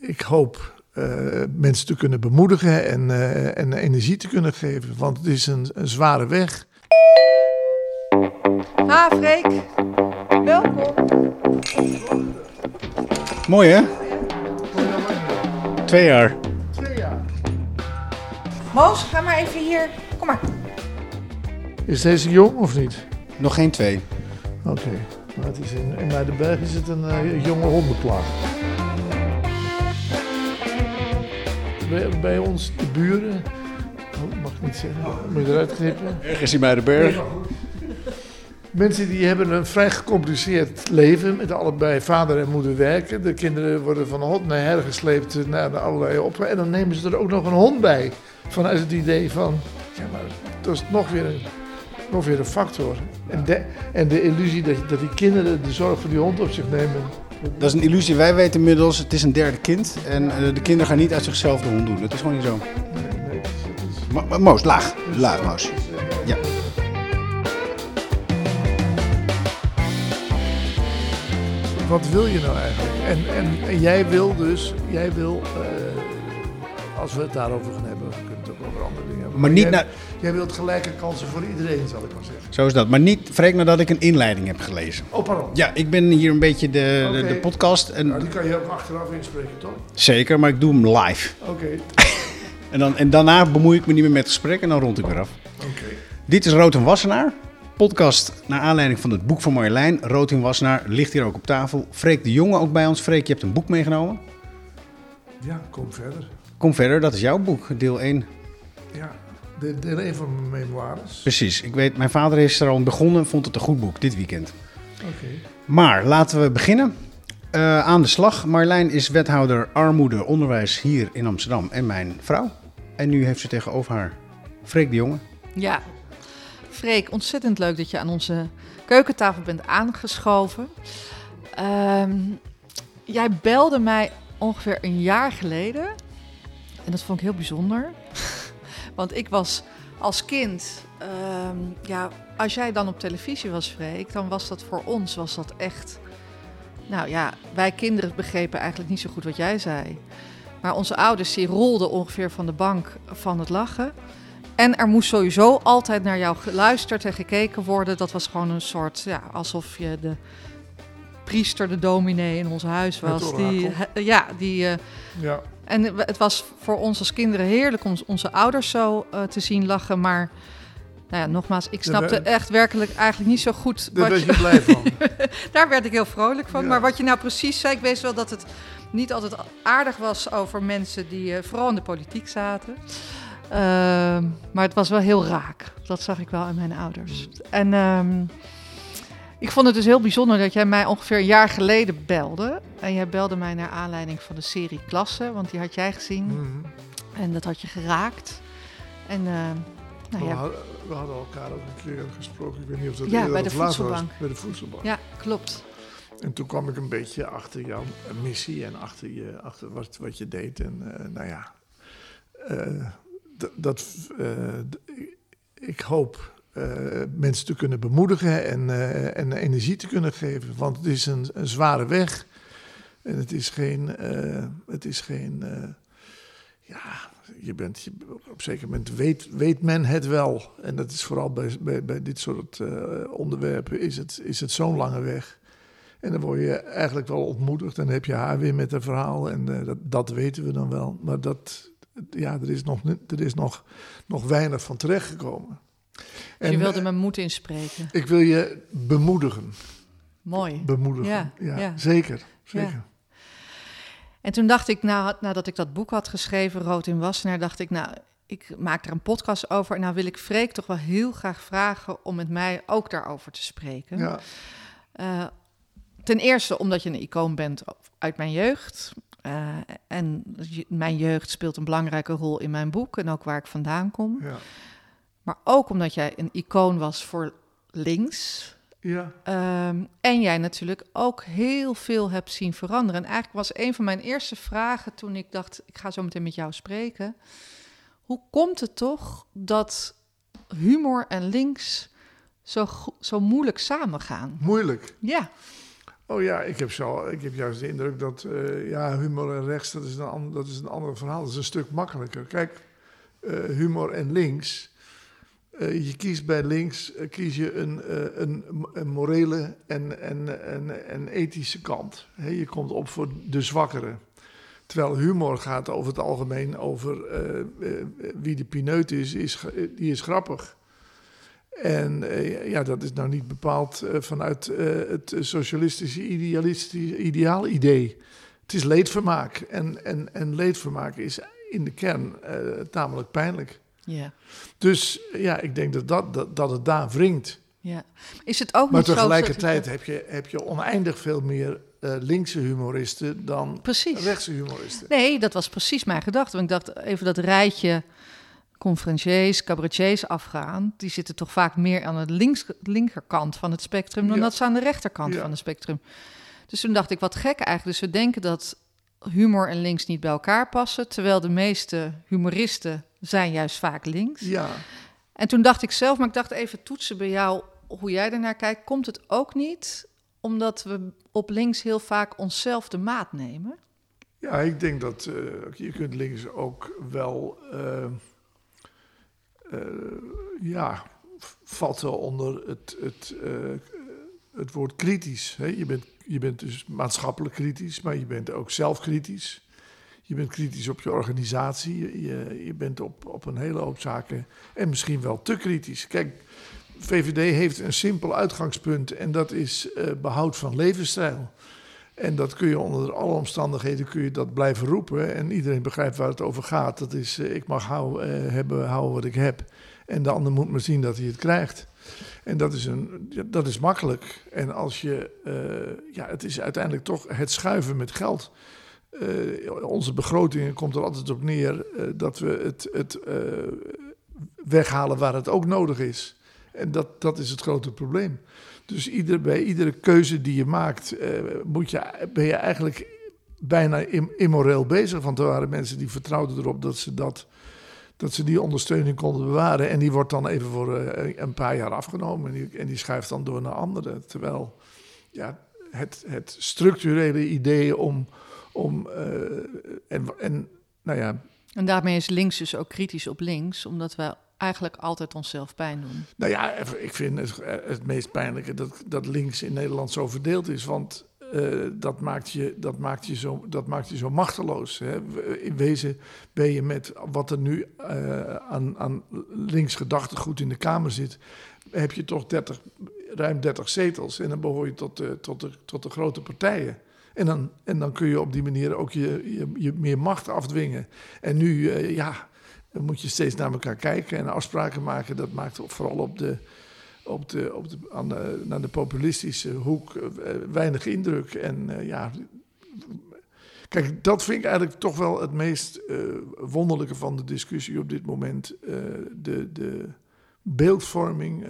ik hoop uh, mensen te kunnen bemoedigen en, uh, en energie te kunnen geven. Want het is een, een zware weg. Ha, Freek. Welkom. Mooi, hè? Twee jaar. Twee jaar. Moos, ga maar even hier. Kom maar. Is deze jong of niet? Nog geen twee. Oké. Okay. Maar het is in, in Muidenberg is het een uh, jonge hondenplaag. Bij, bij, ons, de buren, oh, mag ik niet zeggen, moet je eruit knippen? Ergens in Muidenberg. Mensen die hebben een vrij gecompliceerd leven, met allebei vader en moeder werken. De kinderen worden van hot naar her gesleept naar de allerlei op. En dan nemen ze er ook nog een hond bij. Vanuit het idee van, ja maar dat is nog weer een, nog weer een factor. En de, en de illusie dat, dat die kinderen de zorg voor die hond op zich nemen. Dat is een illusie. Wij weten inmiddels, het is een derde kind. En uh, de kinderen gaan niet uit zichzelf de hond doen. Dat is gewoon niet zo. Ma Moos, laag. Laag, Moos. Ja. Wat wil je nou eigenlijk? En, en, jij wil dus, jij wil, uh, als we het daarover gaan hebben, we kunnen het ook over andere dingen hebben. Maar niet jij, naar- jij wilt gelijke kansen voor iedereen, zal ik maar zeggen. Zo is dat. Maar niet Freek nadat ik een inleiding heb gelezen. Oh, pardon. Ja, ik ben hier een beetje de, de, podcast. En, Nou, die kan je ook achteraf inspreken, toch? Zeker, maar ik doe hem live. Oké, En, dan, en daarna bemoei ik me niet meer met het gesprek en dan rond ik weer af. oké. Dit is Rood en Wassenaar. Podcast naar aanleiding van het boek van Marjolein. Rood en Wassenaar ligt hier ook op tafel. Freek de Jonge ook bij ons. Freek, je hebt een boek meegenomen. Ja, kom verder. Kom verder, dat is jouw boek, deel 1. Ja, de- deel 1 van mijn memoires. Precies, ik weet, mijn vader is er al aan begonnen, vond het een goed boek dit weekend. Oké. Maar laten we beginnen. Eh, aan de slag. Marjolein is wethouder armoede onderwijs hier in Amsterdam en mijn vrouw. En nu heeft ze tegenover haar Freek de Jonge. Ja. Freek, ontzettend leuk dat je aan onze keukentafel bent aangeschoven. Ehm, jij belde mij ongeveer een jaar geleden. En dat vond ik heel bijzonder. Want ik was als kind... ehm, ja, als jij dan op televisie was, Freek, dan was dat voor ons was dat echt... Nou ja, wij kinderen begrepen eigenlijk niet zo goed wat jij zei. Maar onze ouders die rolden ongeveer van de bank van het lachen. En er moest sowieso altijd naar jou geluisterd en gekeken worden. Dat was gewoon een soort, ja, alsof je de priester, de dominee in ons huis was. Die, ja, die, eh, Ja, en het was voor ons als kinderen heerlijk om onze ouders zo eh, te zien lachen. Maar nou ja, nogmaals, ik snapte echt werkelijk eigenlijk niet zo goed. daar wat ben je blij van. daar werd ik heel vrolijk van. Ja. Maar wat je nou precies zei, ik weet wel dat het niet altijd aardig was over mensen die eh, vooral in de politiek zaten. Ehm, maar het was wel heel raak. Dat zag ik wel aan mijn ouders. En ehm, ik vond het dus heel bijzonder dat jij mij ongeveer een jaar geleden belde. En jij belde mij naar aanleiding van de serie Klassen, want die had jij gezien. Mhm. En dat had je geraakt. En ehm, nou we, ja, hadden, we hadden elkaar ook een keer gesproken. Ik weet niet of dat Ja, bij de voedselbank. was. Bij de voedselbank. ja, klopt. En toen kwam ik een beetje achter jouw missie en achter, je, achter wat, wat je deed. En eh, nou ja, eh, dat, eh, ik hoop eh, mensen te kunnen bemoedigen en, eh, en energie te kunnen geven. Want het is een, zware weg. En het is geen, eh, het is geen eh, ja, je bent, je, op een zeker moment weet, weet men het wel. En dat is vooral bij, bij, dit soort eh, onderwerpen is het, is het zo'n lange weg. En dan word je eigenlijk wel ontmoedigd. En dan heb je haar weer met een verhaal. En eh, dat, dat weten we dan wel. Maar dat, ja, er is nog, er is nog, nog weinig van terechtgekomen. Dus je wilde eh, me moed inspreken. Ik wil je bemoedigen. Mooi. Bemoedigen. Ja, Ja, ja. zeker. zeker. En toen dacht ik, nou, nadat ik dat boek had geschreven, Rood in Wassenaar, dacht ik, nou, ik maak er een podcast over. En nou wil ik Freek toch wel heel graag vragen om met mij ook daarover te spreken. Ja. Eh, ten eerste omdat je een icoon bent uit mijn jeugd. Eh, en je- mijn jeugd speelt een belangrijke rol in mijn boek en ook waar ik vandaan kom. Ja. Maar ook omdat jij een icoon was voor links. Ja. Ehm, en jij natuurlijk ook heel veel hebt zien veranderen. En eigenlijk was een van mijn eerste vragen toen ik dacht, ik ga zo meteen met jou spreken. Hoe komt het toch dat humor en links zo, zo moeilijk samengaan? Moeilijk. Ja, Oh ja, ik heb, zo, ik heb juist de indruk dat uh, ja, humor en rechts, dat is, een, dat is een ander verhaal. Dat is een stuk makkelijker. Kijk, uh, humor en links. Uh, je kiest bij links, kies je een, een, een, morele en, en, en, en ethische kant. Je komt op voor de zwakkeren. Terwijl humor gaat over het algemeen over wie de pineut is, is, die is grappig. En ja, dat is nou niet bepaald vanuit het socialistische idealistische ideaal-idee. Het is leedvermaak. En, en, en leedvermaak is in de kern tamelijk pijnlijk. Ja. Dus ja, ik denk dat, dat, dat, dat het daar wringt. Ja. Is het ook maar niet tegelijkertijd heb, je, heb je oneindig veel meer linkse humoristen dan precies. rechtse humoristen. Nee, dat was precies mijn gedachte. Want ik dacht even dat rijtje conferenciers, cabaretiers afgaan, die zitten toch vaak meer aan de links, linkerkant van het spectrum dan dat ze aan de rechterkant van het spectrum. Dus toen dacht ik, wat gek eigenlijk. Dus we denken dat humor en links niet bij elkaar passen, terwijl de meeste humoristen zijn juist vaak links. Ja. En toen dacht ik zelf, maar ik dacht even toetsen bij jou hoe jij ernaar kijkt. Komt het ook niet omdat we op links heel vaak onszelf de maat nemen? Ja, ik denk dat uh, je kunt links ook wel... Uh uh, ja, vatten onder het, het, het woord kritisch. Hè? Je, bent, je bent dus maatschappelijk kritisch, maar je bent ook zelfkritisch. Je bent kritisch op je organisatie. Je, je bent op, op een hele hoop zaken en misschien wel te kritisch. Kijk, VVD heeft een simpel uitgangspunt en dat is uh, behoud van levensstijl. En dat kun je onder alle omstandigheden kun je dat blijven roepen. En iedereen begrijpt waar het over gaat. Dat is, uh, ik mag hou, uh, hebben, houden wat ik heb. En de ander moet maar zien dat hij het krijgt. En dat is, een, dat is makkelijk. En als je, ja, het is uiteindelijk toch het schuiven met geld. Onze begrotingen komt er altijd op neer dat we het, het weghalen waar het ook nodig is. En dat, dat is het grote probleem. Dus bij iedere keuze die je maakt, moet je, ben je eigenlijk bijna immoreel bezig. Want er waren mensen die vertrouwden erop dat ze, dat, dat ze die ondersteuning konden bewaren. En die wordt dan even voor een paar jaar afgenomen. En die, en die schuift dan door naar anderen. Terwijl ja, het, het structurele idee om. Om uh, en, en, nou ja. en daarmee is links dus ook kritisch op links, omdat we eigenlijk altijd onszelf pijn doen. Nou ja, ik vind het, het meest pijnlijke dat, dat links in Nederland zo verdeeld is. Want uh, dat, maakt je, dat, maakt je zo, dat maakt je zo machteloos. Hè. In wezen ben je met wat er nu uh, aan, aan links gedachtegoed in de Kamer zit... heb je toch 30, ruim 30 zetels. En dan behoor je tot de, tot de, tot de grote partijen. En dan, en dan kun je op die manier ook je, je, je meer macht afdwingen. En nu, uh, ja moet je steeds naar elkaar kijken en afspraken maken. Dat maakt vooral op de, op de, op de, aan de, naar de populistische hoek uh, weinig indruk. En uh, ja, kijk, dat vind ik eigenlijk toch wel het meest wonderlijke van de discussie op dit moment. de, de beeldvorming,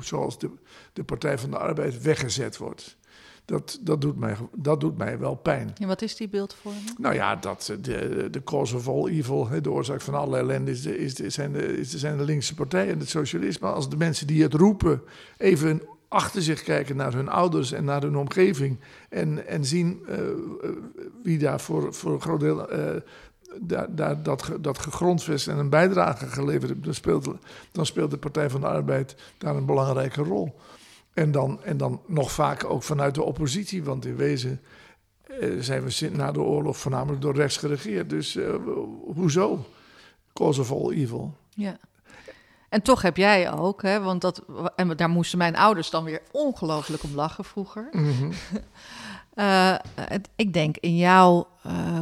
zoals de, de Partij van de Arbeid weggezet wordt dat, dat, doet mij, dat doet mij wel pijn. En wat is die beeldvorming? Nou ja, dat de, de cause of all evil, de oorzaak van alle ellende, is de, is de, zijn, de, is de, zijn de linkse partijen, het socialisme. Als de mensen die het roepen even achter zich kijken naar hun ouders en naar hun omgeving en, en zien uh, wie daar voor, voor een groot deel uh, daar, daar, dat, dat gegrondvest en een bijdrage geleverd heeft, dan speelt, dan speelt de Partij van de Arbeid daar een belangrijke rol. En dan, en dan nog vaak ook vanuit de oppositie, want in wezen eh, zijn we na de oorlog voornamelijk door rechts geregeerd. Dus uh, hoezo? Cause of all evil. Ja. En toch heb jij ook, hè, want dat, en daar moesten mijn ouders dan weer ongelooflijk om lachen vroeger. Mm -hmm. uh, ik denk in jouw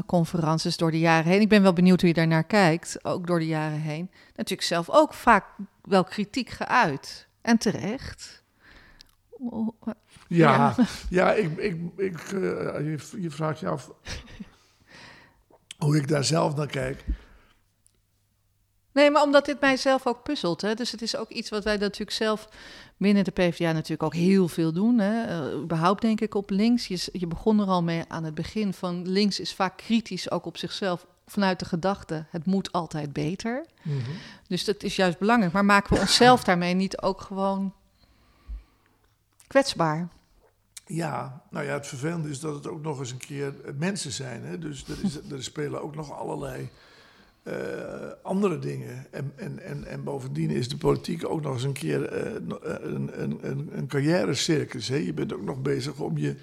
conferences door de jaren heen, ik ben wel benieuwd hoe je daarnaar kijkt, ook door de jaren heen, natuurlijk zelf ook vaak wel kritiek geuit. En terecht. Ja, ja ik, ik, ik, uh, je, je, vraagt je af hoe ik daar zelf naar kijk. Nee, maar omdat dit mij zelf ook puzzelt. Hè? Dus het is ook iets wat wij natuurlijk zelf binnen de PvdA natuurlijk ook heel veel doen. Hè? Uh, überhaupt denk ik op links. Je, je begon er al mee aan het begin van links is vaak kritisch ook op zichzelf vanuit de gedachte, het moet altijd beter. Mm -hmm. Dus dat is juist belangrijk. Maar maken we onszelf daarmee niet ook gewoon kwetsbaar. Ja, nou ja, het vervelende is dat het ook nog eens een keer mensen zijn. Hè? Dus er, is, er spelen ook nog allerlei uh, andere dingen. En, en, en, en bovendien is de politiek ook nog eens een keer uh, een, een, een, een carrière-circus. Hè? Je bent ook nog bezig om, je,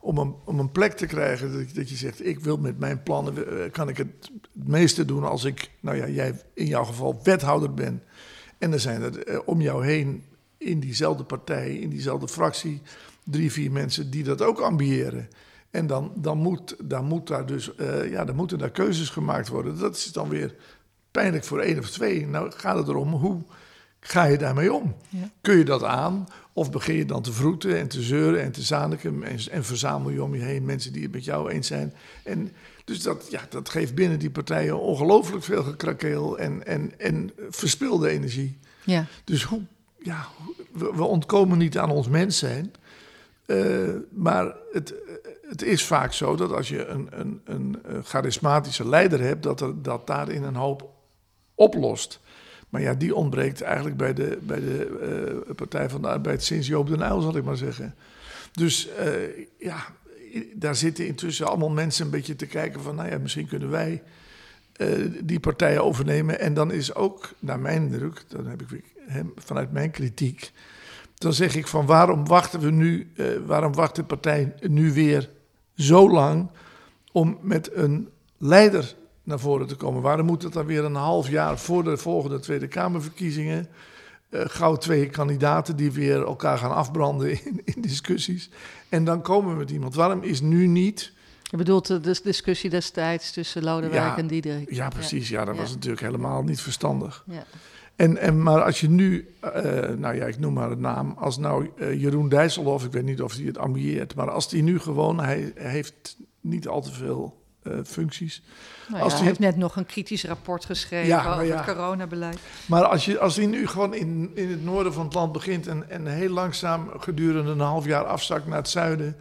om, een, om een plek te krijgen dat, dat je zegt... ik wil met mijn plannen, uh, kan ik het, het meeste doen als ik, nou ja, jij in jouw geval wethouder bent. En er zijn er om jou heen in diezelfde partij, in diezelfde fractie... drie, vier mensen die dat ook ambiëren. En dan, dan, moet, dan, moet daar dus, uh, ja, dan moeten daar keuzes gemaakt worden. Dat is dan weer pijnlijk voor één of twee. Nou gaat het erom, hoe ga je daarmee om? Ja. Kun je dat aan? Of begin je dan te vroeten en te zeuren en te zaniken... en, en verzamel je om je heen mensen die het met jou eens zijn. En dus dat, ja, dat geeft binnen die partijen ongelooflijk veel gekrakeel en, en, en verspilde energie. Ja. Dus hoe, ja, we, ontkomen niet aan ons mens zijn... Uh, maar het, het is vaak zo dat als je een, een, een charismatische leider hebt, dat, er, dat daarin een hoop oplost. Maar ja, die ontbreekt eigenlijk bij de, bij de uh, Partij van de Arbeid sinds Joop den Uyl, zal ik maar zeggen. Dus ja, daar zitten intussen allemaal mensen een beetje te kijken van, nou ja, misschien kunnen wij die partijen overnemen. En dan is ook, naar mijn indruk, dan heb ik hem vanuit mijn kritiek, dan zeg ik van waarom wachten we nu, waarom wacht de partij nu weer zo lang om met een leider naar voren te komen. Waarom moet het dan weer een half jaar voor de volgende Tweede Kamerverkiezingen? Uh, gauw twee kandidaten die weer elkaar gaan afbranden in, in, discussies. En dan komen we met iemand. Waarom is nu niet. Je bedoelt de discussie destijds tussen Lodewijk en Diederik? Ja, precies. Ja, dat was natuurlijk helemaal niet verstandig. Ja. En, en, maar als je nu, uh, nou ja, ik noem maar een naam, als nou uh, Jeroen Dijsselhoff, ik weet niet of hij het ambieert, maar als hij nu gewoon, hij, heeft niet al te veel uh, functies. Nou als hij heeft net nog een kritisch rapport geschreven ja, over ja. het coronabeleid. Maar als, je, als hij nu gewoon in, in het noorden van het land begint en, en heel langzaam gedurende een half jaar afzakt naar het zuiden.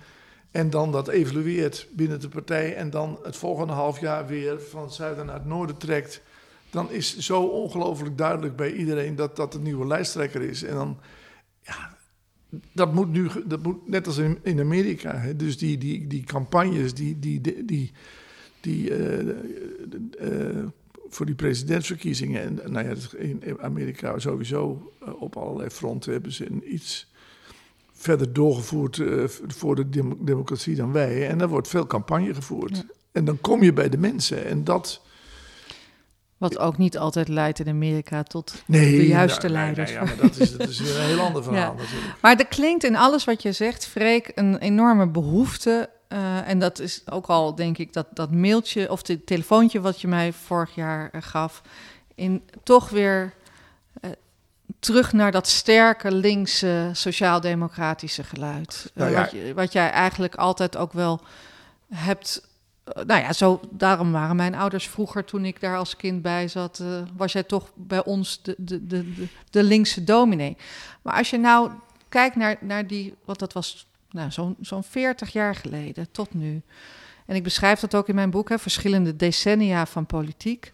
En dan dat evalueert binnen de partij en dan het volgende half jaar weer van het zuiden naar het noorden trekt dan is zo ongelooflijk duidelijk bij iedereen dat dat de nieuwe lijsttrekker is. En dan, ja, dat moet nu, dat moet net als in, in Amerika. Hè, dus die, die, die campagnes, die, die, die, die, die uh, uh, voor die presidentsverkiezingen. En nou ja, in Amerika sowieso uh, op allerlei fronten hebben ze een iets verder doorgevoerd voor de dem democratie dan wij. En er wordt veel campagne gevoerd. Ja. En dan kom je bij de mensen. En dat wat ook niet altijd leidt in Amerika tot de juiste leiders. Nee, ja, maar dat is, dat is een heel ander verhaal natuurlijk. Maar er klinkt in alles wat je zegt, Freek, een enorme behoefte. Uh, en dat is ook al, denk ik, dat, dat mailtje of het telefoontje wat je mij vorig jaar uh, gaf. In toch weer uh, terug naar dat sterke linkse sociaal-democratische geluid. Nou ja. wat, je, wat jij eigenlijk altijd ook wel hebt eh, nou ja, zo, daarom waren mijn ouders vroeger, toen ik daar als kind bij zat, uh, was jij toch bij ons de, de, de, de, de linkse dominee. Maar als je nou kijkt naar, naar die, wat dat was, nou, zo'n zo'n 40 jaar geleden tot nu. En ik beschrijf dat ook in mijn boek, hè, verschillende decennia van politiek.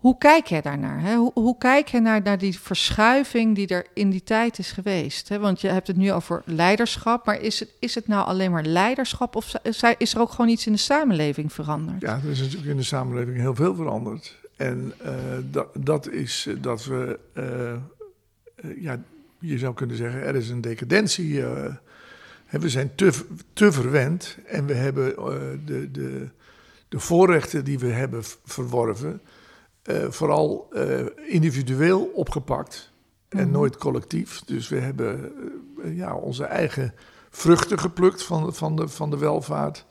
Hoe kijk jij daarnaar? Hè? Hoe, hoe, kijk je naar, naar die verschuiving die er in die tijd is geweest? Hè? Want je hebt het nu over leiderschap, maar is het, is het nou alleen maar leiderschap of is er ook gewoon iets in de samenleving veranderd? Ja, er is natuurlijk in de samenleving heel veel veranderd. En uh, dat, is dat we, uh, ja, je zou kunnen zeggen, er is een decadentie. we zijn te, te verwend en we hebben de, de, de voorrechten die we hebben verworven uh, vooral uh, individueel opgepakt en mm. nooit collectief. Dus we hebben uh, ja, onze eigen vruchten geplukt van, van, de, van de welvaart.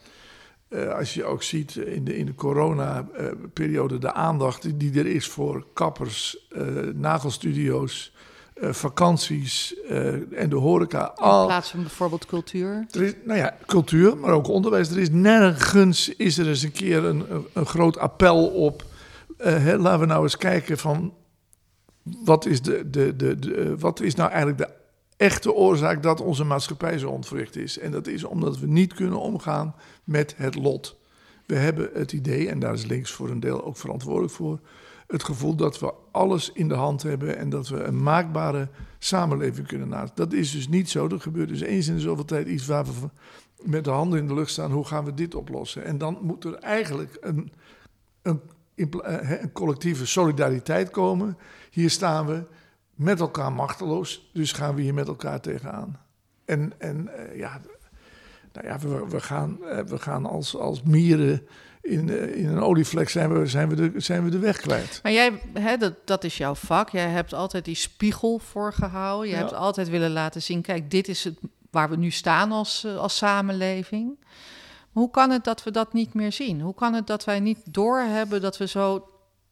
als je ook ziet in de, in de corona-periode de aandacht die er is voor kappers, nagelstudio's, vakanties en de horeca. In plaats van bijvoorbeeld cultuur? Er is, nou ja, cultuur, maar ook onderwijs. Er is nergens is er eens een keer een, een groot appel op uh, laten we nou eens kijken van wat is, de, de, de, de, eh, wat is nou eigenlijk de echte oorzaak dat onze maatschappij zo ontwricht is. En dat is omdat we niet kunnen omgaan met het lot. We hebben het idee, en daar is links voor een deel ook verantwoordelijk voor, het gevoel dat we alles in de hand hebben en dat we een maakbare samenleving kunnen naast. Dat is dus niet zo. Er gebeurt dus eens in de zoveel tijd iets waar we met de handen in de lucht staan. Hoe gaan we dit oplossen? En dan moet er eigenlijk een, een, eh, een collectieve solidariteit komen. Hier staan we met elkaar machteloos, dus gaan we hier met elkaar tegenaan. En, en uh, ja, nou ja, we, we gaan, uh, we gaan als, als mieren in, in een olievlek zijn we, zijn, we de, zijn we de weg kwijt. Maar jij, hè, dat, dat is jouw vak. Jij hebt altijd die spiegel voorgehouden. Je ja. hebt altijd willen laten zien, kijk, dit is het waar we nu staan als, als samenleving. Hoe kan het dat we dat niet meer zien? Hoe kan het dat wij niet doorhebben dat we zo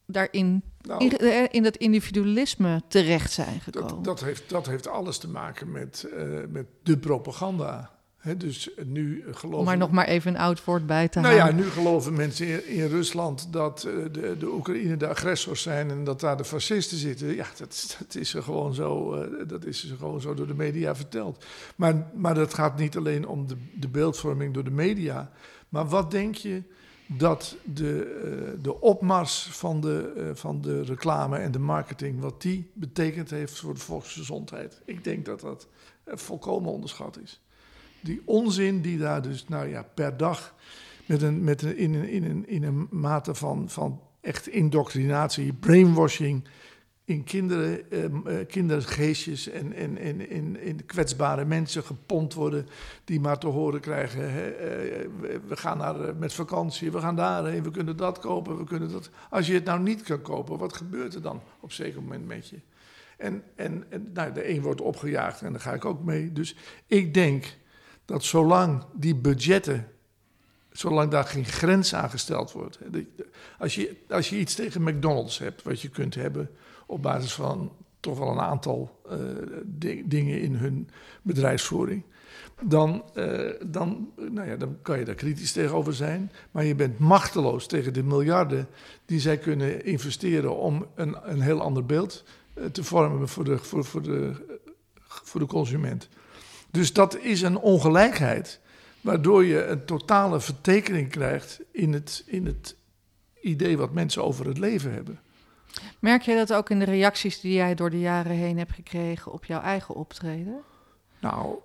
daarin nou, in, in dat individualisme terecht zijn gekomen? Dat, dat, heeft, dat heeft alles te maken met, uh, met de propaganda. He, dus nu geloven... Om maar nog maar even een oud woord bij te nou halen. Nou ja, nu geloven mensen in, in Rusland dat uh, de, de Oekraïne de agressors zijn en dat daar de fascisten zitten. Ja, dat, dat is er gewoon zo, uh, dat is er gewoon zo door de media verteld. Maar, maar dat gaat niet alleen om de, de beeldvorming door de media. Maar wat denk je dat de, uh, de opmars van de, van de reclame en de marketing, wat die betekend heeft voor de volksgezondheid? Ik denk dat dat volkomen onderschat is die onzin die daar dus, nou ja, per dag met een, met een, in, een, in, een, in een mate van, van echt indoctrinatie, brainwashing in kinderen, eh, kindergeestjes en, en, en in, in kwetsbare mensen gepompt worden die maar te horen krijgen, hè, eh, we gaan naar, met vakantie, we gaan daarheen, we kunnen dat kopen, we kunnen dat. Als je het nou niet kan kopen, wat gebeurt er dan op een zeker moment met je? En, en, en nou, de een wordt opgejaagd en daar ga ik ook mee. Dus ik denk dat zolang die budgetten, zolang daar geen grens aan gesteld wordt. Als je, als je iets tegen McDonald's hebt, wat je kunt hebben op basis van toch wel een aantal uh, dingen in hun bedrijfsvoering. Dan, uh, dan, nou ja, dan kan je daar kritisch tegenover zijn. Maar je bent machteloos tegen de miljarden die zij kunnen investeren om een, een heel ander beeld uh, te vormen voor de, voor, voor, de, voor de consument. Dus dat is een ongelijkheid, waardoor je een totale vertekening krijgt in het, in het idee wat mensen over het leven hebben. Merk je dat ook in de reacties die jij door de jaren heen hebt gekregen op jouw eigen optreden? Nou,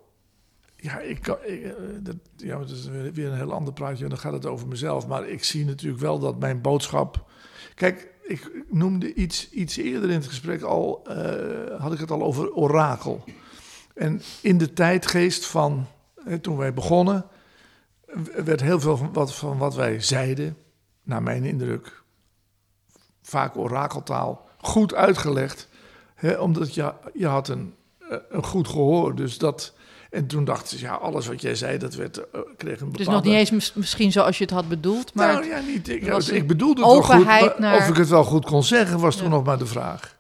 ja, ik, ik dat, ja, dat is weer een heel ander praatje en dan gaat het over mezelf. Maar ik zie natuurlijk wel dat mijn boodschap. Kijk, ik noemde iets, iets eerder in het gesprek al, uh, had ik het al over orakel. En in de tijdgeest van toen wij begonnen, werd heel veel van wat, van wat wij zeiden, naar mijn indruk, vaak orakeltaal, goed uitgelegd. Hè, omdat je, je had een, eh, een goed gehoor. Dus dat, en toen dachten ze, ja, alles wat jij zei, dat werd, uh, kreeg een bepaalde... Dus nog niet eens misschien zoals je het had bedoeld, maar... Nou ja, niet. Ik, ik bedoelde het wel goed, maar naar... of ik het wel goed kon zeggen, was ja. toen nog maar de vraag.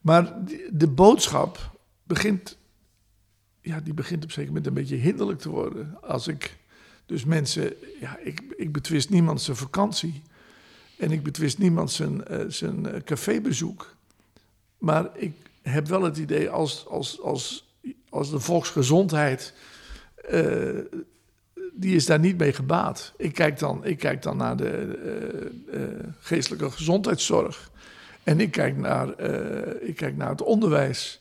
Maar de boodschap begint ja, die begint op zeker moment een beetje hinderlijk te worden. Als ik dus mensen, ja, ik, ik betwist niemand zijn vakantie. En ik betwist niemand zijn, uh, zijn uh, cafébezoek. Maar ik heb wel het idee als, als, als, als de volksgezondheid. Uh, die is daar niet mee gebaat. Ik kijk dan, ik kijk dan naar de geestelijke gezondheidszorg. En ik kijk naar, ik kijk naar het onderwijs.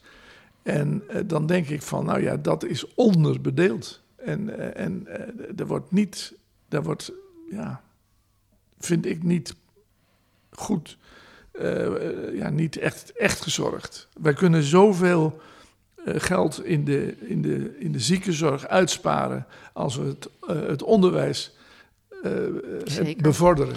En uh, dan denk ik van, nou ja, dat is onderbedeeld. En, uh, en uh, er wordt niet, daar wordt, ja, vind ik niet goed, ja, niet echt, echt gezorgd. Wij kunnen zoveel geld in de, in, de, in de ziekenzorg uitsparen als we het, het onderwijs bevorderen.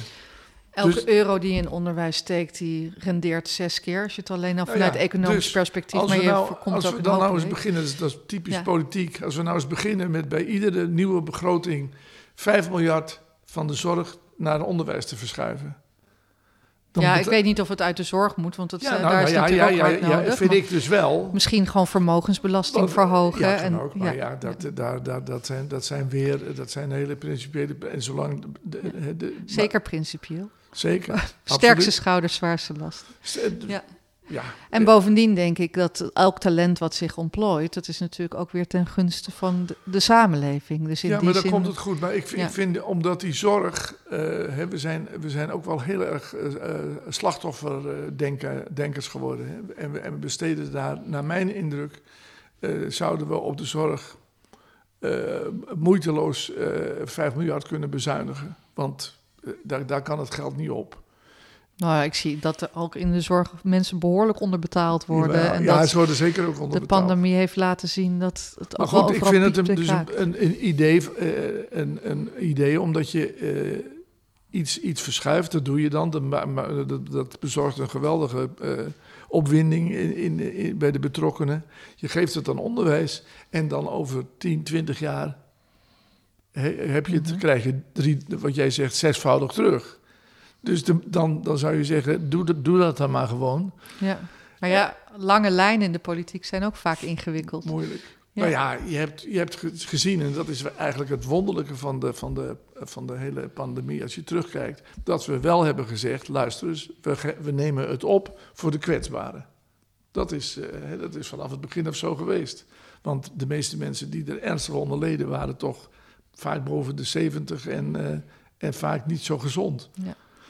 Elke dus, euro die je in onderwijs steekt, die rendeert zes keer. Als je het alleen al vanuit ja, economisch dus perspectief, maar je nou, als we dan nou eens beginnen, dat is typisch ja. politiek. Als we nou eens beginnen met bij iedere nieuwe begroting 5 miljard van de zorg naar het onderwijs te verschuiven. Dan ja, ik weet niet of het uit de zorg moet, want het, ja, nou, daar nou, is ja, natuurlijk ja, ook ja, nodig. vind ik dus wel. Misschien gewoon vermogensbelasting verhogen. Ja, en, ook, maar ja, dat, daar, daar, dat, zijn, dat zijn weer, dat zijn hele principiële... En zolang... De, de, de, Zeker principieel. Zeker. Sterkste schouders, zwaarste last. Ja. Ja, En bovendien denk ik dat elk talent wat zich ontplooit, dat is natuurlijk ook weer ten gunste van de, de samenleving. Dus in ja, die maar dan zin, komt het goed. Maar ik, Ja. ik vind, omdat die zorg, eh, hè, we, zijn, we zijn ook wel heel erg slachtofferdenkers geworden. Hè. En, we, en we besteden daar, naar mijn indruk, eh, zouden we op de zorg eh, moeiteloos eh 5 miljard kunnen bezuinigen. Want eh, daar, daar kan het geld niet op. Nou ja, ik zie dat er ook in de zorg mensen behoorlijk onderbetaald worden. ja, en ja, dat ze worden zeker ook de onderbetaald. pandemie heeft laten zien dat het Maar ook goed, ik vind het een, dus een, een, idee, eh, een, een idee omdat je eh, iets, iets verschuift. Dat doe je dan. Dat, dat, bezorgt een geweldige eh, opwinding in, in, in- bij de betrokkenen. Je geeft het aan onderwijs en dan over 10, 20 jaar he- heb je het, Mhm. krijg je drie, wat jij zegt, zesvoudig terug. Dus de- dan, dan zou je zeggen, doe, dat- doe dat dan maar gewoon. Ja. Maar ja, lange lijnen in de politiek zijn ook vaak ingewikkeld. Moeilijk. Ja. Nou ja, je hebt, je hebt ge- gezien, en dat is eigenlijk het wonderlijke van de, van, de, van de hele pandemie, als je terugkijkt, dat we wel hebben gezegd, luister eens, we, we nemen het op voor de kwetsbaren. Dat is, eh, dat is vanaf het begin af zo geweest. Want de meeste mensen die er ernstig onder leden waren toch vaak boven de 70 en, eh, en vaak niet zo gezond.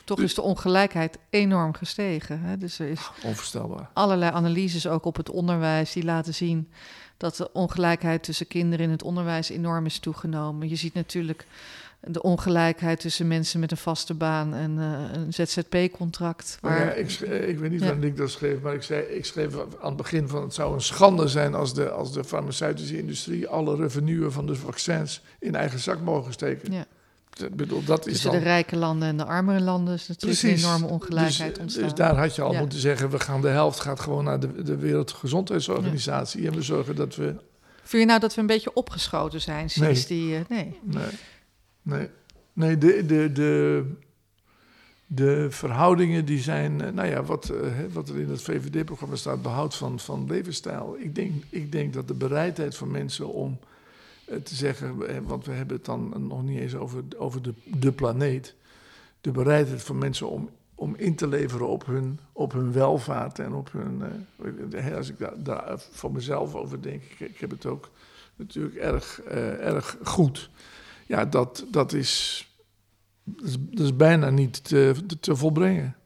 Toch is de ongelijkheid enorm gestegen. Hè? Dus er is Onvoorstelbaar. allerlei analyses ook op het onderwijs die laten zien dat de ongelijkheid tussen kinderen in het onderwijs enorm is toegenomen. Je ziet natuurlijk de ongelijkheid tussen mensen met een vaste baan en eh, een ZZP-contract. Waar... ja, ik, sch- ik weet niet Ja. wanneer ik dat schreef, maar ik, zei, ik schreef aan het begin van het zou een schande zijn als de, als de farmaceutische industrie alle revenue van de vaccins in eigen zak mogen steken. Ja. Ik bedoel, dat is Tussen dan... de rijke landen en de armere landen is natuurlijk Precies. een enorme ongelijkheid dus, ontstaan. Dus daar had je al Ja. moeten zeggen, we gaan de helft gaat gewoon naar de, de Wereldgezondheidsorganisatie en we zorgen dat we... Vind je nou dat we een beetje opgeschoten zijn sinds Nee. die... eh, nee. Nee, nee, nee de, de, de, de verhoudingen die zijn, eh, nou ja, wat, wat er in het VVD-programma staat, behoud van, van levensstijl. Ik denk, ik denk dat de bereidheid van mensen om te zeggen, eh, want we hebben het dan nog niet eens over, over de, de planeet, de bereidheid van mensen om, om in te leveren op hun, op hun welvaart en op hun, eh, als ik daar, daar voor mezelf over denk, ik, ik heb het ook natuurlijk erg, eh, erg goed. Ja, dat, dat, is, dat, is, dat is bijna niet te, te, te volbrengen.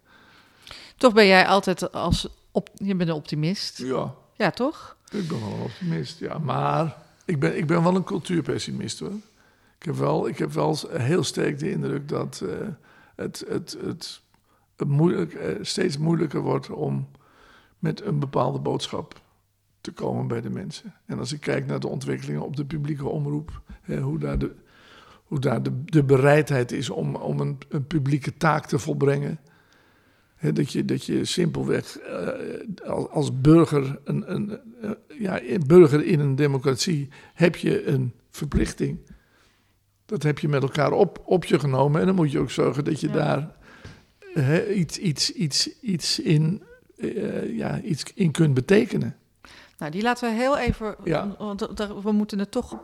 Toch ben jij altijd als... Op, je bent een optimist. Ja, Ja, toch? ik ben wel een optimist. Ja, maar ik ben, ik ben wel een cultuurpessimist hoor. Ik heb wel, ik heb wel heel sterk de indruk dat eh, het, het, het, moeilijk, eh, steeds moeilijker wordt om met een bepaalde boodschap te komen bij de mensen. En als ik kijk naar de ontwikkelingen op de publieke omroep, hè, hoe daar, de, hoe daar de, de bereidheid is om, om een publieke taak te volbrengen. Dat, je, dat je simpelweg eh, als, als burger, een, een, eh, ja, burger in een democratie, heb je een verplichting. Dat heb je met elkaar op, op je genomen. En dan moet je ook zorgen dat je Ja. daar iets, iets, iets, iets, in, eh, ja, iets in kunt betekenen. Nou, die laten we heel even... Ja. Want we moeten het toch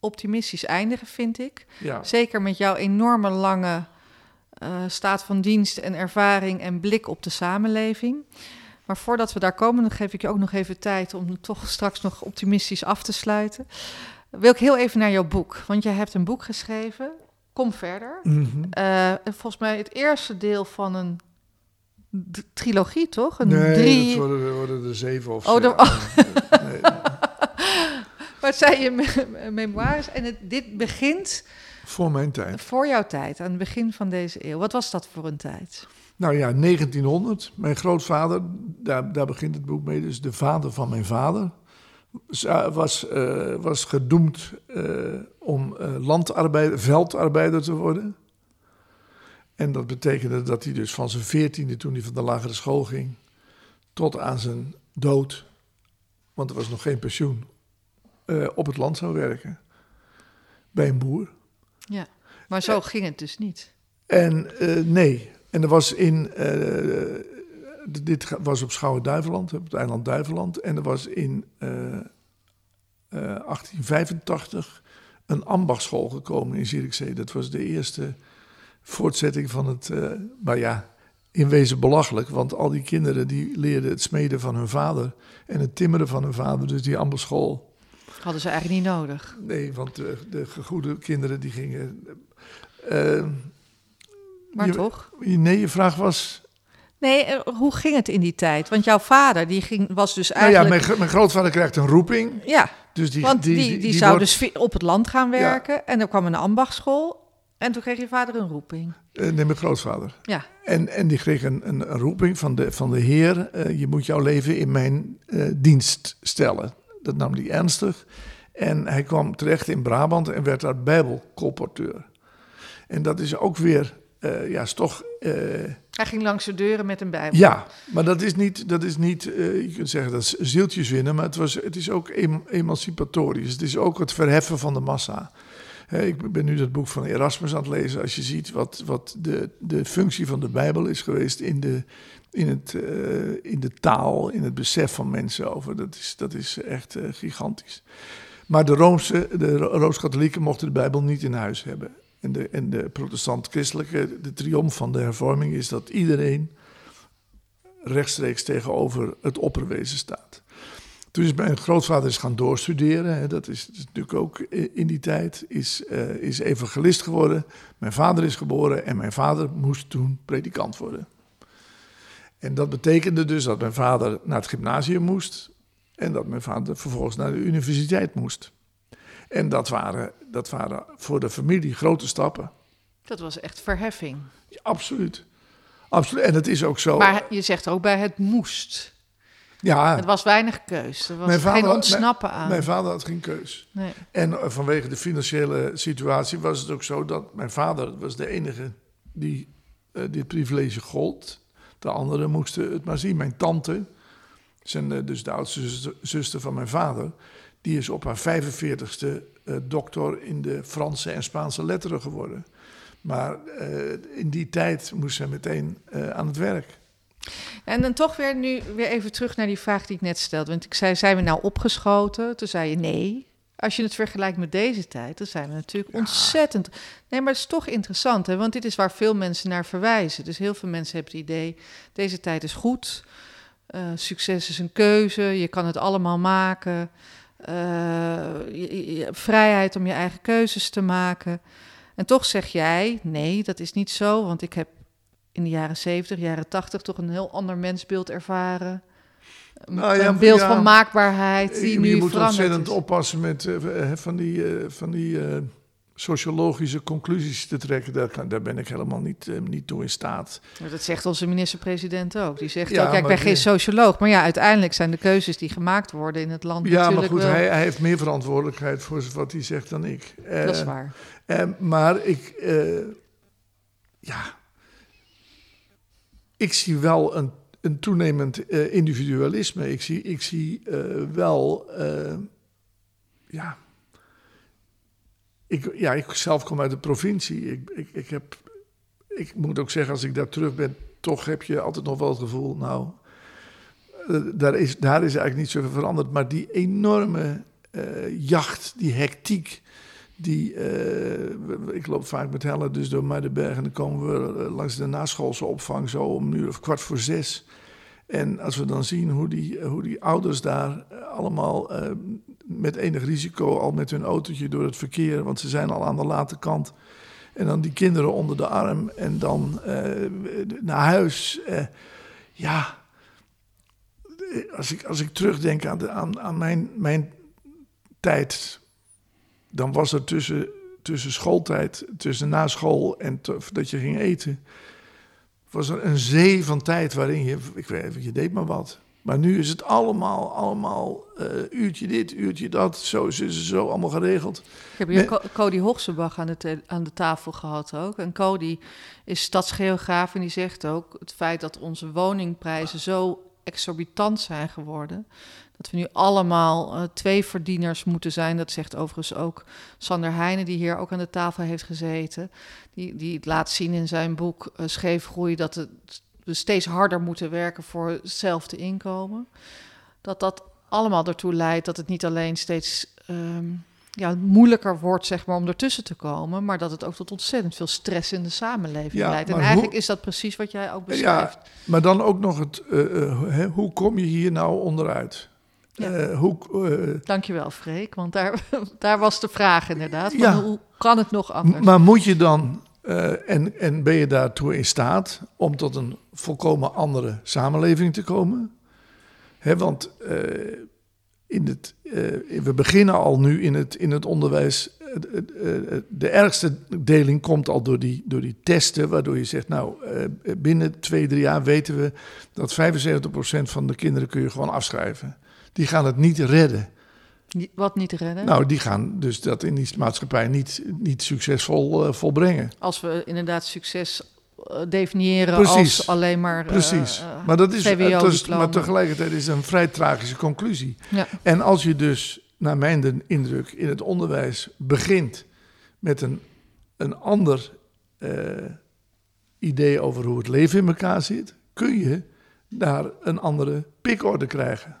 optimistisch eindigen, vind ik. Ja. Zeker met jouw enorme lange staat van dienst en ervaring en blik op de samenleving. Maar voordat we daar komen, dan geef ik je ook nog even tijd om toch straks nog optimistisch af te sluiten. Wil ik heel even naar jouw boek, want jij hebt een boek geschreven. Kom verder. Mhm. Eh, en volgens mij het eerste deel van een trilogie, toch? Een Nee, drie... dat worden, er- worden er zeven of Oh, zo. er- Nee. Maar het zijn je me- memoires en het, dit begint Voor mijn tijd. voor jouw tijd, aan het begin van deze eeuw. Wat was dat voor een tijd? Nou ja, 1900. Mijn grootvader, daar, daar begint het boek mee, dus de vader van mijn vader, z- was, eh, was gedoemd eh, om eh, landarbeider, veldarbeider te worden. En dat betekende dat hij dus van zijn veertiende, toen hij van de lagere school ging, tot aan zijn dood, want er was nog geen pensioen, eh, op het land zou werken. Bij een boer. Ja. Maar zo ging het dus niet. En eh, nee, en er was in. eh, dit was op Schouwen-Duiveland, op het eiland Duiveland. En er was in eh, eh, 1885 een ambachtschool gekomen in Zierikzee. Dat was de eerste voortzetting van het. eh, maar ja, in wezen belachelijk. Want al die kinderen die leerden het smeden van hun vader en het timmeren van hun vader. Dus die ambasschool. Hadden ze eigenlijk niet nodig. Nee, want de, de goede kinderen die gingen... eh, Maar je- toch? Nee, je vraag was... Nee, eh, hoe ging het in die tijd? Want jouw vader die ging, was dus Nou ja, eigenlijk... mijn, gro- mijn grootvader krijgt een roeping. ja, Dus die, want die, die, zou wordt- dus op het land gaan werken. En er kwam een ambachtschool. En toen kreeg je vader een roeping. eh, nee, mijn grootvader. Ja, En, en die kreeg een, een, een roeping van de, van de Heer: eh, Je moet jouw leven in mijn eh, dienst stellen. Dat nam hij ernstig. En hij kwam terecht in Brabant en werd daar Bijbelcolporteur. En dat is ook weer, eh, ja, is toch. eh, hij ging langs de deuren met een bijbel. ja, maar dat is niet, dat is niet eh, je kunt zeggen dat is zieltjes winnen, maar het, was, het is ook em- emancipatorisch. Het is ook het verheffen van de massa. Ik ben nu dat boek van Erasmus aan het lezen. Als je ziet wat, wat de, de functie van de Bijbel is geweest in de, in, het, eh, in de taal, in het besef van mensen over, dat is, dat is echt eh, gigantisch. Maar de, Roomse, de Ro- Rooms-Katholieken mochten de Bijbel niet in huis hebben. En de, en de protestant-christelijke, de triomf van de hervorming is dat iedereen rechtstreeks tegenover het opperwezen staat. Toen is mijn grootvader is gaan doorstuderen. Hè, dat, is, natuurlijk ook i- in die tijd. Is, eh, is evangelist geworden. Mijn vader is geboren en mijn vader moest toen predikant worden. En dat betekende dus dat mijn vader naar het gymnasium moest. En dat mijn vader vervolgens naar de universiteit moest. En dat waren, dat waren voor de familie grote stappen. Dat was echt verheffing. Ja, absoluut. Absoluut. En het is ook zo. Maar je zegt ook bij het moest. ja, Het was weinig keus. Er was Mijn vader- geen ontsnappen aan. mijn vader had geen keus. nee. En eh, vanwege de financiële situatie was het ook zo dat mijn vader was de enige die eh, dit privilege gold. De anderen moesten het maar zien. Mijn tante, eh, dus de oudste zuster, van mijn vader, die is op haar 45ste eh doctor in de Franse en Spaanse letteren geworden. Maar eh, in die tijd moest zij meteen aan het werk. En dan toch weer nu weer even terug naar die vraag die ik net stelde. Want ik zei, zijn we nou opgeschoten? Toen zei je nee. Als je het vergelijkt met deze tijd, dan zijn we natuurlijk ontzettend. Nee, maar het is toch interessant, hè? want dit is waar veel mensen naar verwijzen. Dus heel veel mensen hebben het idee: deze tijd is goed. eh, succes is een keuze. Je kan het allemaal maken. eh, je- je- je- vrijheid om je eigen keuzes te maken. En toch zeg jij: nee, dat is niet zo, want ik heb in de jaren 70, jaren 80 toch een heel ander mensbeeld ervaren. Een- Nou ja, een beeld ja. van maakbaarheid die je, nu je moet ontzettend is. oppassen met eh, eh, van die, eh, van die sociologische conclusies te trekken. Daar, kan, daar ben ik helemaal niet, niet toe in staat. Maar Dat zegt onze minister-president ook. Die zegt Ja, ook, ik ben geen socioloog. Maar ja, uiteindelijk zijn de keuzes die gemaakt worden in het land Ja, maar goed, wel... hij, hij heeft meer verantwoordelijkheid voor wat hij zegt dan ik. Dat is waar. maar ik, ja, ik zie wel een, een toenemend eh, individualisme. Ik zie, ik zie eh, wel, eh, ja, ik, ja, ik zelf kom uit de provincie. Ik, ik, ik, heb, ik moet ook zeggen, als ik daar terug ben, toch heb je altijd nog wel het gevoel, nou, daar, is, daar is eigenlijk niet zoveel veranderd. Maar die enorme jacht, die hectiek, die, eh, ik loop vaak met Helle dus door Muidenberg en dan komen we eh, langs de naschoolse opvang zo om een uur of kwart voor zes. En als we dan zien hoe die, eh, hoe die ouders daar allemaal met enig risico al met hun autootje door het verkeer, want ze zijn al aan de late kant. En dan die kinderen onder de arm en dan naar huis. ja, als ik, als ik terugdenk aan, de, aan, aan mijn, mijn tijd, dan was er tussen, tussen schooltijd, tussen na school en dat je ging eten, was er een zee van tijd waarin je, ik weet even, je deed maar wat. Maar nu is het allemaal, allemaal eh, uurtje dit, uurtje dat, zo is het zo allemaal geregeld. Ik heb hier Cody Hochsebach aan de, aan de tafel gehad ook. En Cody is stadsgeograaf en die zegt ook... het feit dat onze woningprijzen zo exorbitant zijn geworden... dat we nu allemaal eh, twee verdieners moeten zijn. Dat zegt overigens ook Sander Heijnen, die hier ook aan de tafel heeft gezeten. Die, die het laat zien in zijn boek eh, Scheefgroei... dat het, we steeds harder moeten werken voor hetzelfde inkomen. Dat dat allemaal ertoe leidt dat het niet alleen steeds... ehm, ja, moeilijker wordt zeg maar, om ertussen te komen, maar dat het ook tot ontzettend veel stress in de samenleving Ja, leidt. En eigenlijk hoe- is dat precies wat jij ook beschrijft. Ja, maar dan ook nog het, eh, hoe kom je hier nou onderuit? Ja. Eh, hoe, eh, Dankjewel, Freek, want daar, daar was de vraag inderdaad. Ja. Hoe kan het nog anders? maar moet je dan, eh, en, en ben je daartoe in staat om tot een volkomen andere samenleving te komen? Hè, want in het, we beginnen al nu in het, in het onderwijs. de ergste deling komt al door die, door die testen, waardoor je zegt, nou, binnen twee, drie jaar weten we dat 75% van de kinderen kun je gewoon afschrijven. Die gaan het niet redden. Wat niet redden? Nou, die gaan dus dat in die maatschappij niet, niet succesvol eh, volbrengen. Als we inderdaad succes eh, definiëren Precies. als alleen maar... eh, Precies. maar dat is, VWO-diploma. maar tegelijkertijd is het een vrij tragische conclusie. Ja. En als je dus, naar mijn indruk, in het onderwijs begint met een, een ander idee over hoe het leven in elkaar zit, kun je daar een andere pikorde krijgen.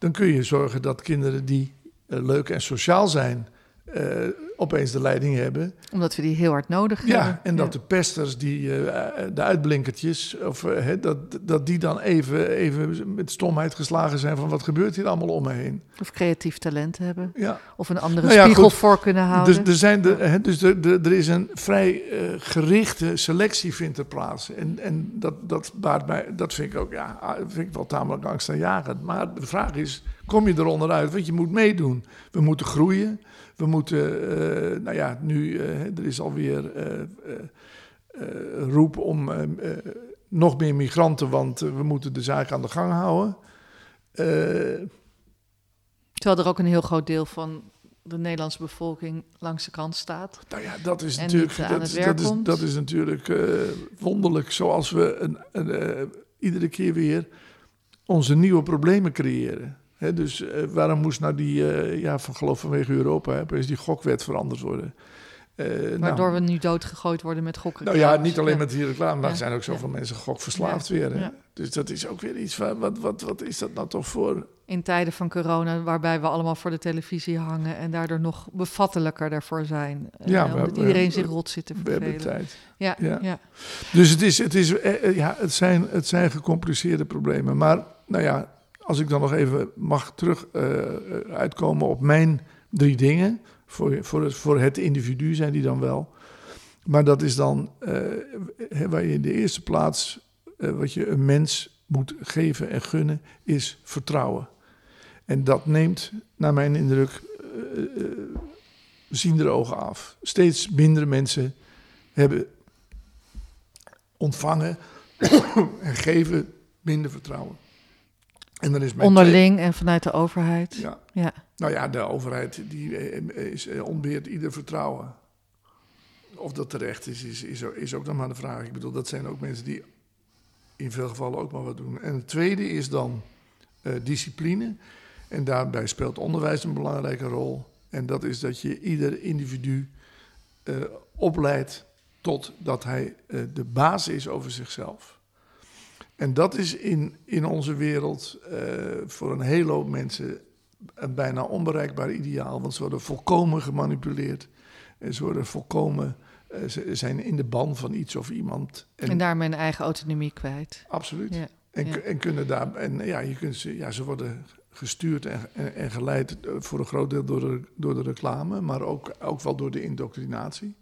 Dan kun je zorgen dat kinderen die eh, leuk en sociaal zijn, eh, opeens de leiding hebben. Omdat we die heel hard nodig hebben. Ja, en dat de pesters, die, eh, de uitblinkertjes, of, eh, dat, dat die dan even, even met stomheid geslagen zijn van wat gebeurt hier allemaal om me heen. Of creatief talent hebben. Ja. Of een andere Nou ja, spiegel goed. voor kunnen houden. Dus er, zijn de, dus er is een vrij eh, gerichte selectie vindt er plaats. En, en dat, dat, baart mij, dat vind ik ook ja, ah, vind ik wel tamelijk angstaanjagend. Maar de vraag is, kom je eronder uit? Want je moet meedoen. We moeten groeien. We moeten, eh, nou ja, nu, eh, er is alweer eh roep om nog meer migranten, want we moeten de zaak aan de gang houden. Terwijl er ook een heel groot deel van de Nederlandse bevolking langs de kant staat. Nou ja, dat is natuurlijk, dat, dat, is, dat is natuurlijk wonderlijk. Zoals we een, een, iedere keer weer onze nieuwe problemen creëren. Dus eh, waarom moest nou die, eh, ja, van geloof vanwege Europa, hè, is die gokwet veranderd worden? Eh, Waardoor nou, we nu doodgegooid worden met gokken. nou ja, niet alleen Ja. met die reclame, maar er zijn ook zoveel mensen gokverslaafd weer. Hè? Ja. Dus dat is ook weer iets van, wat, wat, wat is dat nou toch voor... In tijden van corona, waarbij we allemaal voor de televisie hangen en daardoor nog bevattelijker daarvoor zijn. Ja, we- omdat we- iedereen we- zich rot zit te We hebben vervelen. tijd. Ja, Ja. ja. Dus het, is, het, is, ja, het, zijn, het zijn gecompliceerde problemen. Maar nou ja, als ik dan nog even mag terug eh, eh, uitkomen op mijn drie dingen. Voor, voor, het, voor het individu zijn die dan wel. Maar dat is dan eh, waar je in de eerste plaats wat je een mens moet geven en gunnen, is vertrouwen. En dat neemt, naar mijn indruk, zien er ogen af. Steeds minder mensen hebben ontvangen en geven minder vertrouwen. En dan is Onderling en vanuit de overheid. Ja. ja. Nou ja, de overheid die eh, is, eh, ontbeert ieder vertrouwen. Of dat terecht is, is, is, ook- is ook dan maar de vraag. Ik bedoel, dat zijn ook mensen die in veel gevallen ook maar wat doen. En het tweede is dan eh, discipline. En daarbij speelt onderwijs een belangrijke rol. En dat is dat je ieder individu eh, opleidt tot dat hij de baas is over zichzelf. En dat is in, in onze wereld eh, voor een hele hoop mensen een bijna onbereikbaar ideaal. Want ze worden volkomen gemanipuleerd. En ze worden volkomen, eh, ze zijn in de ban van iets of iemand. En daarmee een eigen autonomie kwijt. Absoluut. Ja. En, ja. en kunnen daar, en ja, je kunt ze, ja, ze worden gestuurd en, en, en geleid eh, voor een groot deel door de, door de reclame, maar ook, ook wel door de indoctrinatie.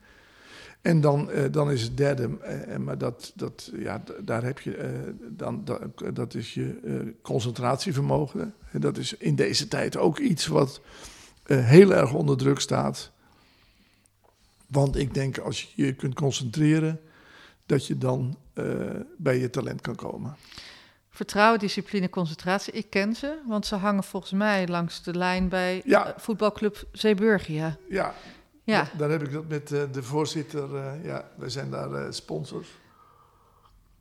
En dan, eh, dan is het derde, eh, en maar dat, dat, ja, daar heb je, eh, dan, dat, dat is je eh, concentratievermogen. En dat is in deze tijd ook iets wat eh, heel erg onder druk staat. Want ik denk als je je kunt concentreren, dat je dan eh, bij je talent kan komen. Vertrouwen, discipline, concentratie. Ik ken ze, want ze hangen volgens mij langs de lijn bij Ja. eh, voetbalclub Zeeburgia. Ja, Ja, da- daar heb ik dat met eh, de voorzitter. eh, ja, wij zijn daar eh, sponsors.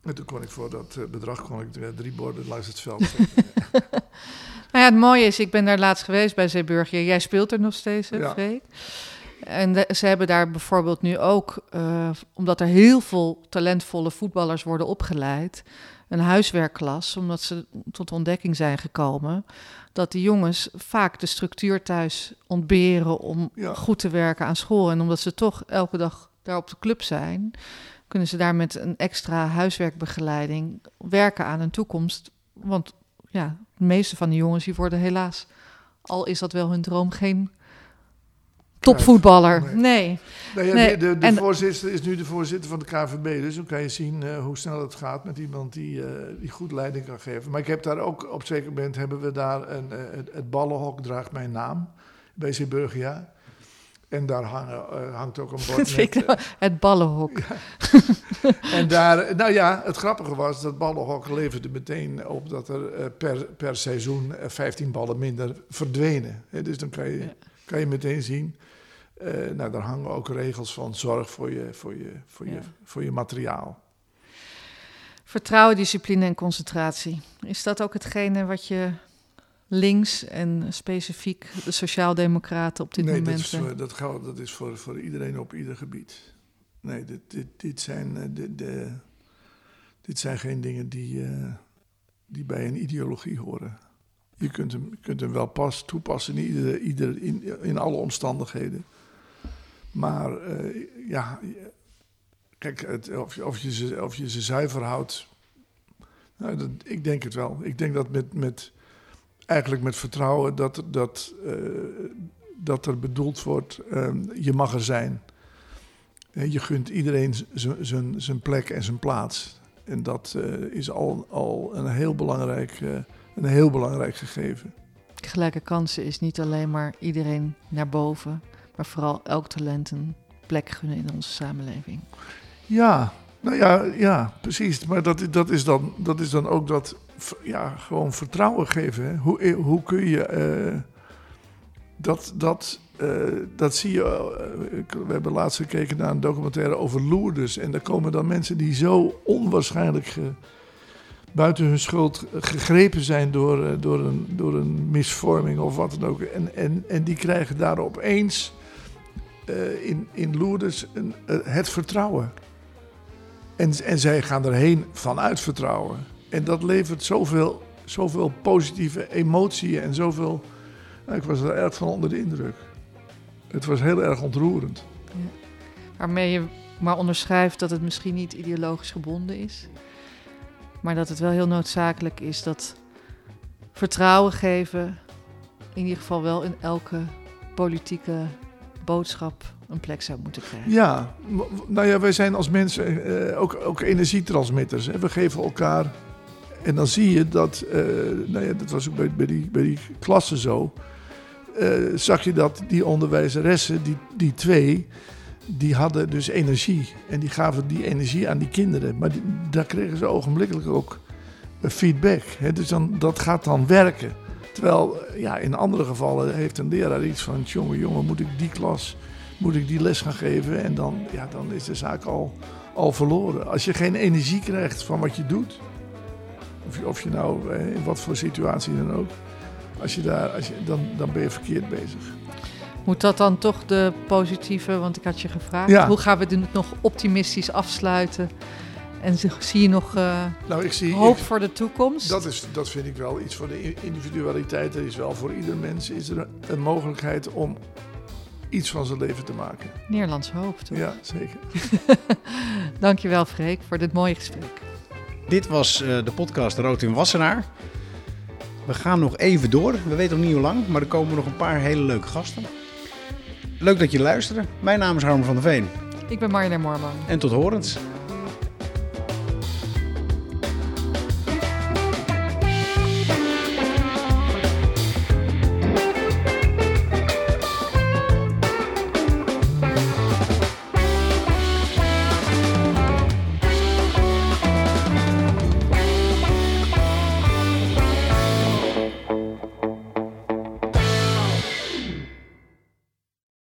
En toen kon ik voor dat bedrag kon ik drie borden langs het veld zetten. Nou ja, het mooie is, ik ben daar laatst geweest bij Zeeburgia. Jij speelt er nog steeds, hè, Ja. Freek? En de- ze hebben daar bijvoorbeeld nu ook, omdat er heel veel talentvolle voetballers worden opgeleid, een huiswerkklas, omdat ze tot ontdekking zijn gekomen dat die jongens vaak de structuur thuis ontberen om Ja. goed te werken aan school. En omdat ze toch elke dag daar op de club zijn, kunnen ze daar met een extra huiswerkbegeleiding werken aan een toekomst. Want ja, de meeste van die jongens die worden helaas, al is dat wel hun droom, geen topvoetballer. Nee. Nee. Nou ja, Nee, de de, voorzitter is nu de voorzitter van de KVB. Dus dan kan je zien eh, hoe snel het gaat met iemand die, eh, die goed leiding kan geven. Maar ik heb daar ook, op een zeker moment hebben we daar een, eh, het, het ballenhok draagt mijn naam. Bij Zeeburgia. En daar hangen, hangt ook een bord met, het ballenhok. En daar, nou ja, het grappige was dat ballenhok leverde meteen op dat er per, per seizoen eh, 15 ballen minder verdwenen. Dus dan kan je, Ja. kan je meteen zien. Eh, nou, daar hangen ook regels van zorg voor je, voor je, voor je, Ja. voor je materiaal. Vertrouwen, discipline en concentratie. Is dat ook hetgene wat je links en specifiek de sociaaldemocraten op dit nee, dat moment... is, voor, dat, geldt, dat is voor, voor iedereen op ieder gebied. Nee, dit, dit, dit, zijn, eh, de, dit zijn geen dingen die, eh, die bij een ideologie horen. Je kunt hem, kunt hem wel pas toepassen in, iedere, ieder, in, in alle omstandigheden. Maar eh, ja, kijk, het, of, je, of, je ze, of je ze zuiver houdt. Nou, dat, ik denk het wel. Ik denk dat met, met eigenlijk met vertrouwen dat, dat, eh, dat er bedoeld wordt, ehm, je mag er zijn. Eh, Je gunt iedereen zijn- plek en zijn plaats. En dat is al, al een, heel belangrijk, een heel belangrijk gegeven. Gelijke kansen is niet alleen maar iedereen naar boven, maar vooral elk talent een plek gunnen in onze samenleving. Ja, nou ja, ja precies. Maar dat, dat, is dan, dat is dan ook dat, ja, gewoon vertrouwen geven. Hoe, eh, hoe kun je, eh, dat, dat, eh, dat zie je, we hebben laatst gekeken naar een documentaire over Lourdes. En daar komen dan mensen die zo onwaarschijnlijk buiten hun schuld gegrepen zijn door, door, een, door een misvorming of wat dan ook. En, en, en die krijgen daar opeens eh, in, in Lourdes eh, het vertrouwen. En, en zij gaan erheen vanuit vertrouwen. En dat levert zoveel, zoveel positieve emotie en zoveel. Nou, ik was er erg van onder de indruk. Het was heel erg ontroerend. Waarmee je maar onderschrijft dat het misschien niet ideologisch gebonden is, maar dat het wel heel noodzakelijk is dat vertrouwen geven in ieder geval wel in elke politieke boodschap een plek zou moeten krijgen. Ja, nou ja, wij zijn als mensen eh, ook, ook energietransmitters. Hè. We geven elkaar. En dan zie je dat, eh, nou ja, dat was ook bij, bij, die, bij die klassen zo. eh, zag je dat die onderwijzeressen, die, die twee, die hadden dus energie. En die gaven die energie aan die kinderen. Maar daar kregen ze ogenblikkelijk ook feedback. Hè. Dus dan, dat gaat dan werken. Terwijl ja, in andere gevallen heeft een leraar iets van: jongen, jongen, moet ik die klas moet ik die les gaan geven. En dan, ja, dan is de zaak al, al verloren. Als je geen energie krijgt van wat je doet, of je, of je nou eh, in wat voor situatie dan ook, als je daar, als je, dan, dan ben je verkeerd bezig. Moet dat dan toch de positieve, want ik had je gevraagd, Ja. hoe gaan we dit nog optimistisch afsluiten? En zie- je nog eh, Nou, ik zie. hoop ik- voor de toekomst? dat, is, dat vind ik wel iets voor de individualiteit. Er is wel voor ieder mens is er een, mogelijkheid om iets van zijn leven te maken. Nederlands hoop, toch? Ja, zeker. Dankjewel, Freek, voor dit mooie gesprek. Dit was eh, de podcast Rood in Wassenaar. We gaan nog even door. We weten nog niet hoe lang, maar er komen nog een paar hele leuke gasten. Leuk dat je luisterde. Mijn naam is Harm van der Veen. Ik ben Marjolein Moorman. En tot horens.